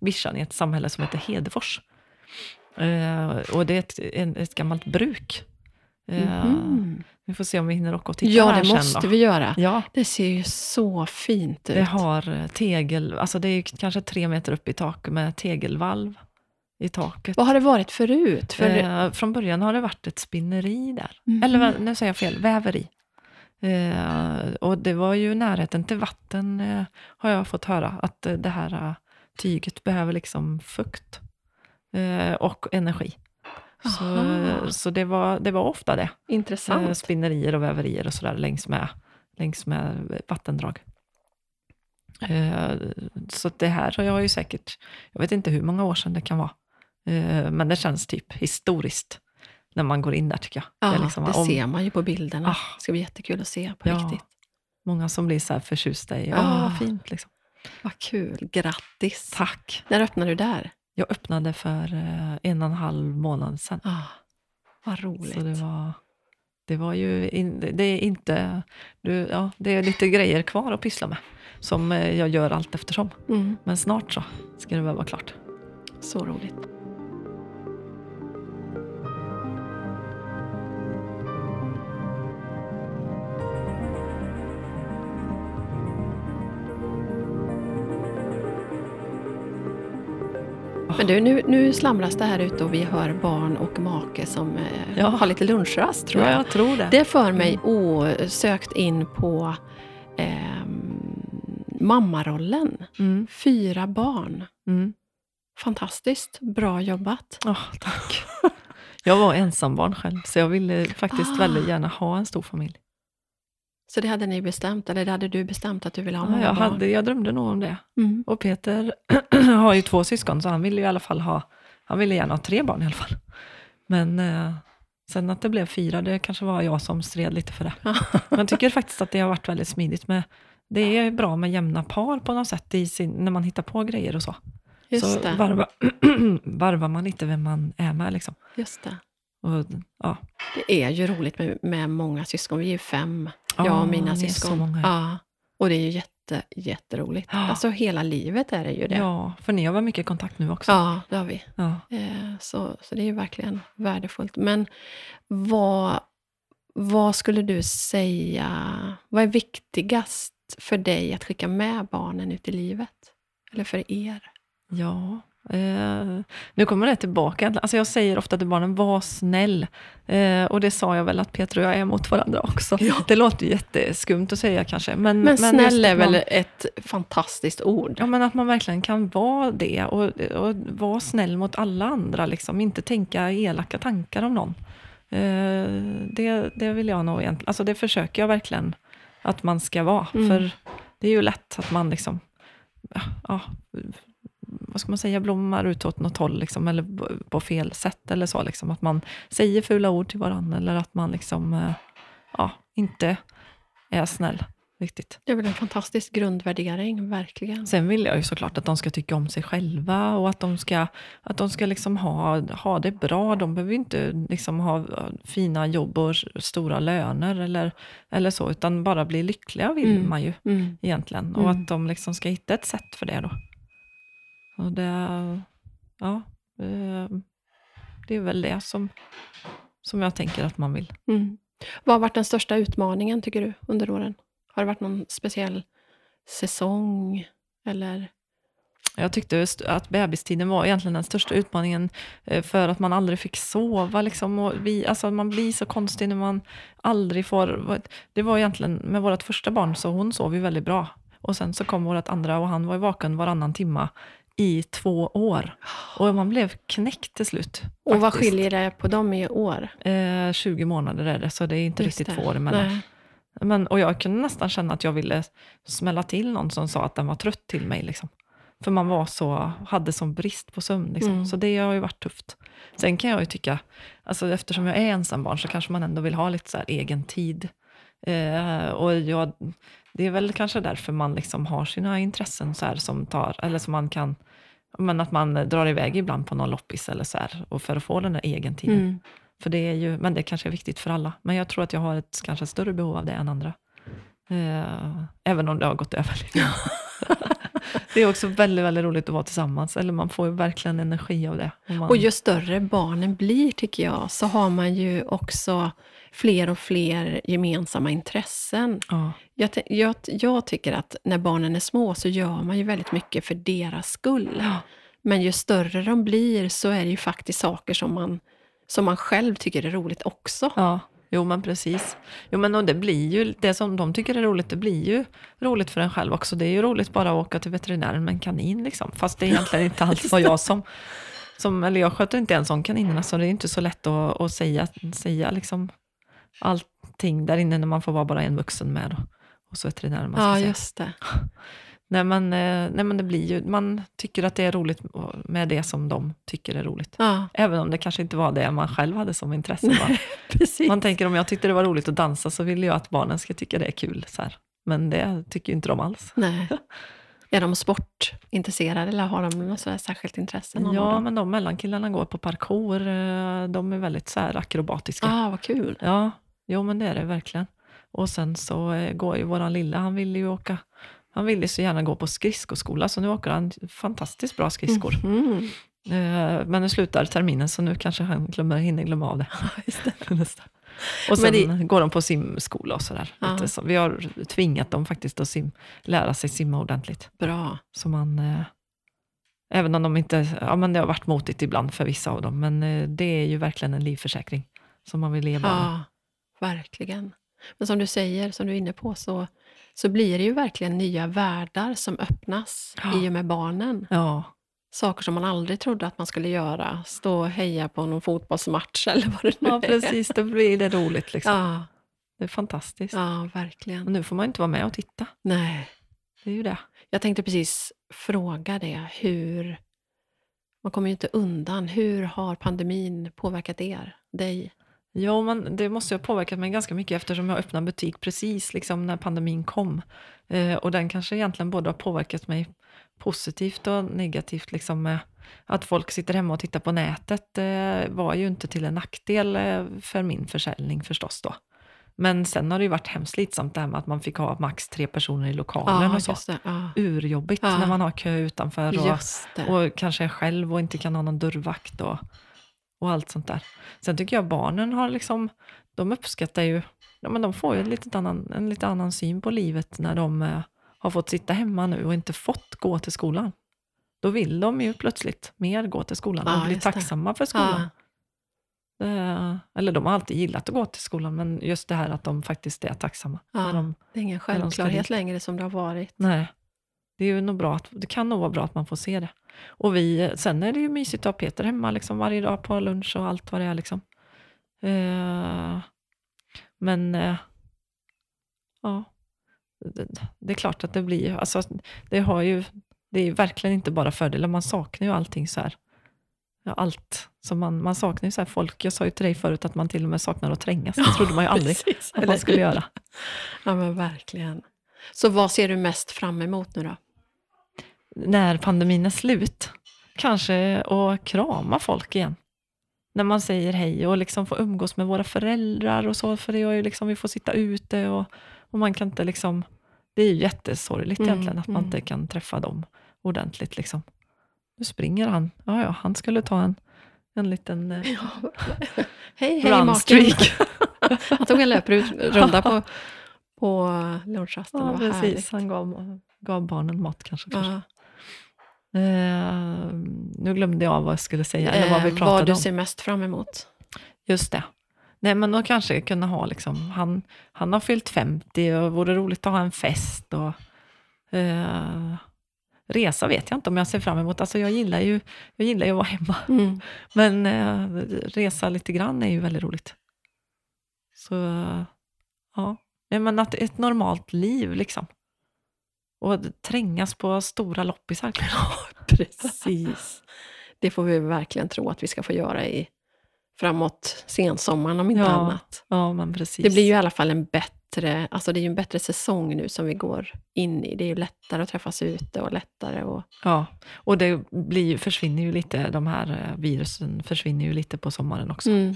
vischan i ett samhälle som heter Hedefors. Eh, och det är ett, en, ett gammalt bruk. Eh, Mhm. Vi får se om vi hinner åka och titta Ja, här det sen måste då. vi göra. Ja, Det ser ju så fint ut. det har eh, tegel, alltså det är kanske tre meter upp i tak med tegelvalv i taket. Vad har det varit förut? För... Eh, från början har det varit ett spinneri där. Mhm. Eller nu säger jag fel, väveri. Eh, och det var ju närheten till vatten, eh, har jag fått höra, att det här eh, tyget behöver liksom fukt och energi. Så, Aha. så det, var, det var ofta det. Eh, Intressant. spinnerier och väverier och sådär längs med, längs med vattendrag. Eh, så det här har jag ju säkert, jag vet inte hur många år sedan det kan vara, eh, men det känns typ historiskt när man går in där tycker jag. Ja, det, liksom om- ser man ju på bilderna. Ah. Det ska bli jättekul att se på Ja. riktigt. Många som blir så här förtjusta i, ja Ah. fint liksom. Vad kul. Grattis. Tack. När öppnar du där? Jag öppnade för eh, en och en halv månad sedan. Ah, vad roligt. Så det var, det var ju, in, det är inte, du, ja, det är lite grejer kvar att pyssla med. Som eh, jag gör allt eftersom. Mm, Men snart så ska det väl vara klart. så roligt. Men du, nu, nu slamras det här ute och vi hör barn och make som eh, Ja. har lite lunchrast tror Ja, jag. jag tror det. Det för mig osökt in på ehm, mammarollen. Mm, Fyra barn. mm. Fantastiskt. Bra jobbat. Åh, tack. Jag var ensambarn själv, så jag ville faktiskt Ah. väldigt gärna ha en stor familj. Så det hade ni bestämt, eller det hade du bestämt att du ville ha Ja, många jag, barn? hade, jag drömde nog om det. Mm. Och Peter har ju två syskon, så han ville ju i alla fall ha, han ville gärna ha tre barn i alla fall. Men eh, sen att det blev fyra, det kanske var jag som stred lite för det. Men jag tycker faktiskt att det har varit väldigt smidigt med, det är bra med jämna par på något sätt i sin, när man hittar på grejer och så. Just så det. varva, varvar man lite vem man är med liksom. Just det. Och, ja. Det är ju roligt med, med många syskon. Vi är ju fem, Ja, jag och mina så syskon. Ja. Och det är ju jätte, jätteroligt. Ja. Alltså hela livet är det ju det. ja, för ni har väl mycket kontakt nu också? Ja, det har vi. Ja. Eh, så, så det är ju verkligen värdefullt. Men vad, vad skulle du säga, vad är viktigast för dig att skicka med barnen ut i livet? Eller för er? Ja, eh, nu kommer det tillbaka. Alltså jag säger ofta till barnen, var snäll. Eh, och det sa jag väl att Peter och jag är mot varandra också. Det låter ju jätteskumt att säga kanske. Men, Men snäll att är väl man, ett fantastiskt ord? Ja, men att man verkligen kan vara det och, och vara snäll mot alla andra. Liksom. Inte tänka elaka tankar om någon. Eh, det, det vill jag nog egentligen, alltså det försöker jag verkligen att man ska vara. Mm. För det är ju lätt att man liksom, ja, vad ska man säga, blommar ut åt något håll, liksom, eller på fel sätt eller så. Liksom, att man säger fula ord till varandra, eller att man liksom, eh, ja, inte är snäll riktigt. Det är väl en fantastisk grundvärdering, verkligen. Sen vill jag ju såklart att de ska tycka om sig själva och att de ska, att de ska liksom ha, ha det bra. De behöver inte liksom ha fina jobb och stora löner eller, eller så, utan bara bli lyckliga vill mm. man ju mm. egentligen. Och mm. att de liksom ska hitta ett sätt för det då. Och det, ja, det är väl det som, som jag tänker att man vill. Mm. Vad har varit den största utmaningen, tycker du, under åren? Har det varit någon speciell säsong? Eller? Jag tyckte att bebistiden var egentligen den största utmaningen eh, för att man aldrig fick sova. Liksom, och vi, alltså man blir så konstig när man aldrig får... Det var egentligen med vårt första barn, så hon sov ju väldigt bra. Och sen så kom vårt andra och han var vaken varannan timma i två år. Och man blev knäckt till slut. Faktiskt. Och vad skiljer det på dem i år? Eh, 20 månader är det, så det är inte Just riktigt det. två år emellan. Men, och jag kunde nästan känna att jag ville smälla till någon som sa att den var trött till mig. Liksom. För man var så, hade sån brist på sömn. Liksom. Mm. Så det har ju varit tufft. Sen kan jag ju tycka, alltså eftersom jag är ensambarn så kanske man ändå vill ha lite så egen tid. Eh, och jag, det är väl kanske därför man liksom har sina intressen så som tar, eller som man kan, men att man drar iväg ibland på någon loppis eller så här, och för att få den där egen tiden. Mm. För det är ju, men det kanske är viktigt för alla. Men jag tror att jag har ett kanske större behov av det än andra. Eh, även om det har gått över lite. det är också väldigt, väldigt roligt att vara tillsammans. Eller man får ju verkligen energi av det. Man... och ju större barnen blir, tycker jag, så har man ju också fler och fler gemensamma intressen. Ja. Jag, jag, jag, tycker att när barnen är små så gör man ju väldigt mycket för deras skull. Ja. Men ju större de blir så är det ju faktiskt saker som man som man själv tycker är roligt också. Ja, jo men precis. Jo men och det blir ju, det som de tycker är roligt, det blir ju roligt för en själv också. Det är ju roligt bara att åka till veterinären med en kanin liksom. Fast det är egentligen inte alls vad jag som, som, eller jag sköter inte en sån kanin, så det är inte så lätt att, att säga, säga liksom allting där inne när man får vara bara en vuxen med. Och, och så veterinären. Man ska ja, säga. just det. Nej men, eh, nej men det blir ju, man tycker att det är roligt med det som de tycker är roligt. Ja. Även om det kanske inte var det man själv hade som intresse. Nej, man tänker om jag tyckte det var roligt att dansa så vill jag att barnen ska tycka det är kul. Så här. Men det tycker ju inte de alls. Nej. Är de sportintresserade eller har de något särskilt intresse? Ja, men de mellankillarna går på parkour. Eh, de är väldigt så akrobatiska. Ah, vad kul. Ja, jo men det är det verkligen. Och sen så eh, går ju våran lilla, han vill ju åka han ville så gärna gå på skridskoskola, så nu åker han fantastiskt bra skridskor. Mm. Men nu slutar terminen, så nu kanske han glömmer, hinner glömma av det. och sen det... går de på simskola och sådär. Ja. Så vi har tvingat dem faktiskt att sim, lära sig simma ordentligt. Bra. Så man, eh, även om de inte, ja men det har varit motigt ibland för vissa av dem, men eh, det är ju verkligen en livförsäkring som man vill leva Ja, med. verkligen. Men som du säger, som du är inne på, så så blir det ju verkligen nya världar som öppnas ja. i och med barnen. Ja. Saker som man aldrig trodde att man skulle göra. Stå och heja på någon fotbollsmatch eller vad det nu ja, är. precis. Då blir det roligt. Liksom. Ja. Det är fantastiskt. Ja, verkligen. Och nu får man inte vara med och titta. Nej. Det är ju det. Jag tänkte precis fråga det. Hur... Man kommer ju inte undan. Hur har pandemin påverkat er, dig? Ja, men det måste ha påverkat mig ganska mycket eftersom jag öppnade butik precis liksom när pandemin kom. Eh, och den kanske egentligen både har påverkat mig positivt och negativt. Liksom med att folk sitter hemma och tittar på nätet eh, var ju inte till en nackdel eh, för min försäljning förstås då. Men sen har det ju varit hemskt slitsamt det här med att man fick ha max tre personer i lokalen ja, och så. Ja. Urjobbigt ja. när man har kö utanför och, och kanske är själv och inte kan ha någon dörrvakt. Och, och allt sånt där. Sen tycker jag barnen har liksom, de uppskattar ju, ja, men de får ju en lite annan, en lite annan syn på livet när de eh, har fått sitta hemma nu och inte fått gå till skolan. Då vill de ju plötsligt mer gå till skolan. De blir tacksamma för skolan. Ja. Eh, eller de har alltid gillat att gå till skolan, men just det här att de faktiskt är tacksamma. Ja, de, det är ingen självklarhet längre som det har varit. Nej, det, är ju nog bra att, det kan nog vara bra att man får se det. Och vi, sen är det ju mysigt att ha Peter hemma liksom, varje dag på lunch och allt vad det är. Liksom. Eh, men eh, ja, det, är klart att det blir, alltså, det har ju det är verkligen inte bara fördelar, man saknar ju allting så här. Allt. Så man, man saknar ju så här folk. Jag sa ju till dig förut att man till och med saknar att trängas. Det trodde man ju aldrig Precis, att man skulle göra. Ja, men verkligen. Så vad ser du mest fram emot nu då? När pandemin är slut, kanske att krama folk igen. När man säger hej och liksom få umgås med våra föräldrar och så, för det är ju liksom, vi får sitta ute och, och man kan inte liksom, det är ju jättesorgligt Mm, egentligen att man mm. inte kan träffa dem ordentligt. Liksom. Nu springer han, ja ja, han skulle ta en, en liten eh, hej, hej streak. Han tog en löprunda på, på lunchrasten. Ja, precis. härligt. Han gav, gav barnen mat kanske. Ja. Eh, nu glömde jag vad jag skulle säga, eller vad vi Eh, pratade vad du ser mest fram emot. Just det. Nej, men då kanske kunna ha liksom, han, han har fyllt 50 och vore roligt att ha en fest och eh, resa vet jag inte om jag ser fram emot. Alltså jag gillar ju, jag gillar ju att vara hemma, Mm. men eh, resa lite grann är ju väldigt roligt. Så ja, Nej, men att ett normalt liv liksom. Och trängas på stora loppisar. Precis. Det får vi verkligen tro att vi ska få göra i framåt sensommaren om inte Ja. annat. Ja, men precis. Det blir ju i alla fall en bättre, alltså det är ju en bättre säsong nu som vi går in i. Det är ju lättare att träffas ute och lättare och Ja, och det blir, försvinner ju lite, de här eh, virusen försvinner ju lite på sommaren också. Mm.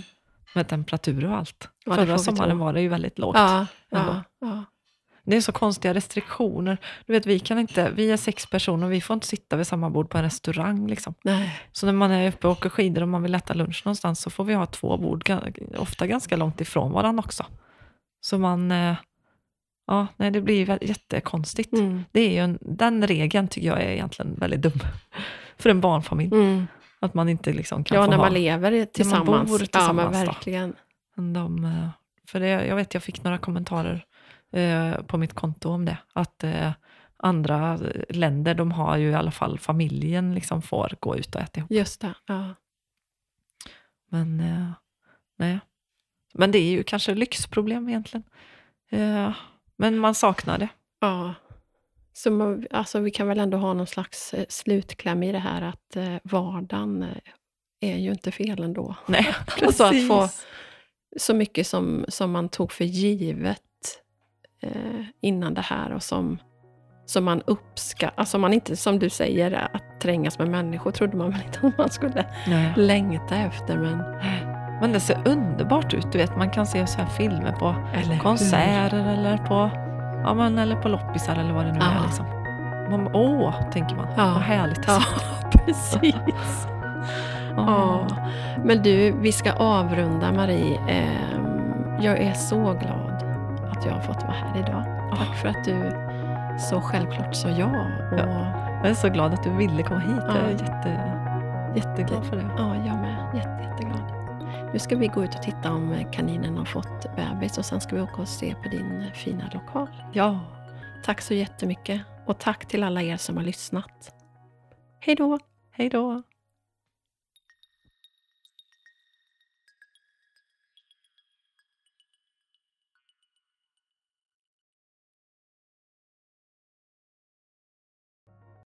Med temperatur och allt. Ja, Förra sommaren var det ju väldigt lågt. Ja, ja, ja. Det är så konstiga restriktioner. Du vet, vi, kan inte, vi är sex personer och vi får inte sitta vid samma bord på en restaurang. Liksom. Nej. Så när man är uppe och åker skidor och man vill äta lunch någonstans så får vi ha två bord, ofta ganska långt ifrån varandra också. Så man... eh, Ja, nej, det blir jättekonstigt. Mm. Det är ju en, den regeln tycker jag är egentligen väldigt dum. För en barnfamilj. Mm. Att man inte liksom kan Ja, få när ha... man lever tillsammans. bor ja, tillsammans men då. verkligen. Men De, eh, för det, jag vet, jag fick några kommentarer eh, på mitt konto om det. Att eh, andra länder, de har ju i alla fall familjen liksom får gå ut och äta ihop. Just det. Ja. Men, eh, nej. Men det är ju kanske lyxproblem egentligen. Men man saknar det. Ja. Så man, alltså, vi kan väl ändå ha någon slags slutkläm i det här att eh, vardagen är ju inte fel ändå. Nej, Alltså att få så mycket som, som man tog för givet eh, innan det här och som, som man uppskattar. Alltså man inte, som du säger, att trängas med människor trodde man väl inte att man skulle Nej. längta efter. Men, Men det ser underbart ut. Du vet, man kan se så här filmer på eller konserter eller på, ja, men, eller på loppisar eller vad det nu Ja. är. Liksom. Man, åh, tänker man. Ja. Vad härligt. Ja, precis. Ja. Men du, vi ska avrunda Marie. Ehm, Jag är så glad att jag har fått vara här idag. Tack för att du så självklart sa ja. Och, Jag är så glad att du ville komma hit. Jag är Ja. jätte, jätteglad för det. Ja, jag med. Jätte, jätteglad. Nu ska vi gå ut och titta om kaninen har fått bebis och sen ska vi åka och se på din fina lokal. Ja. Tack så jättemycket och tack till alla er som har lyssnat. Hej då! Hej då.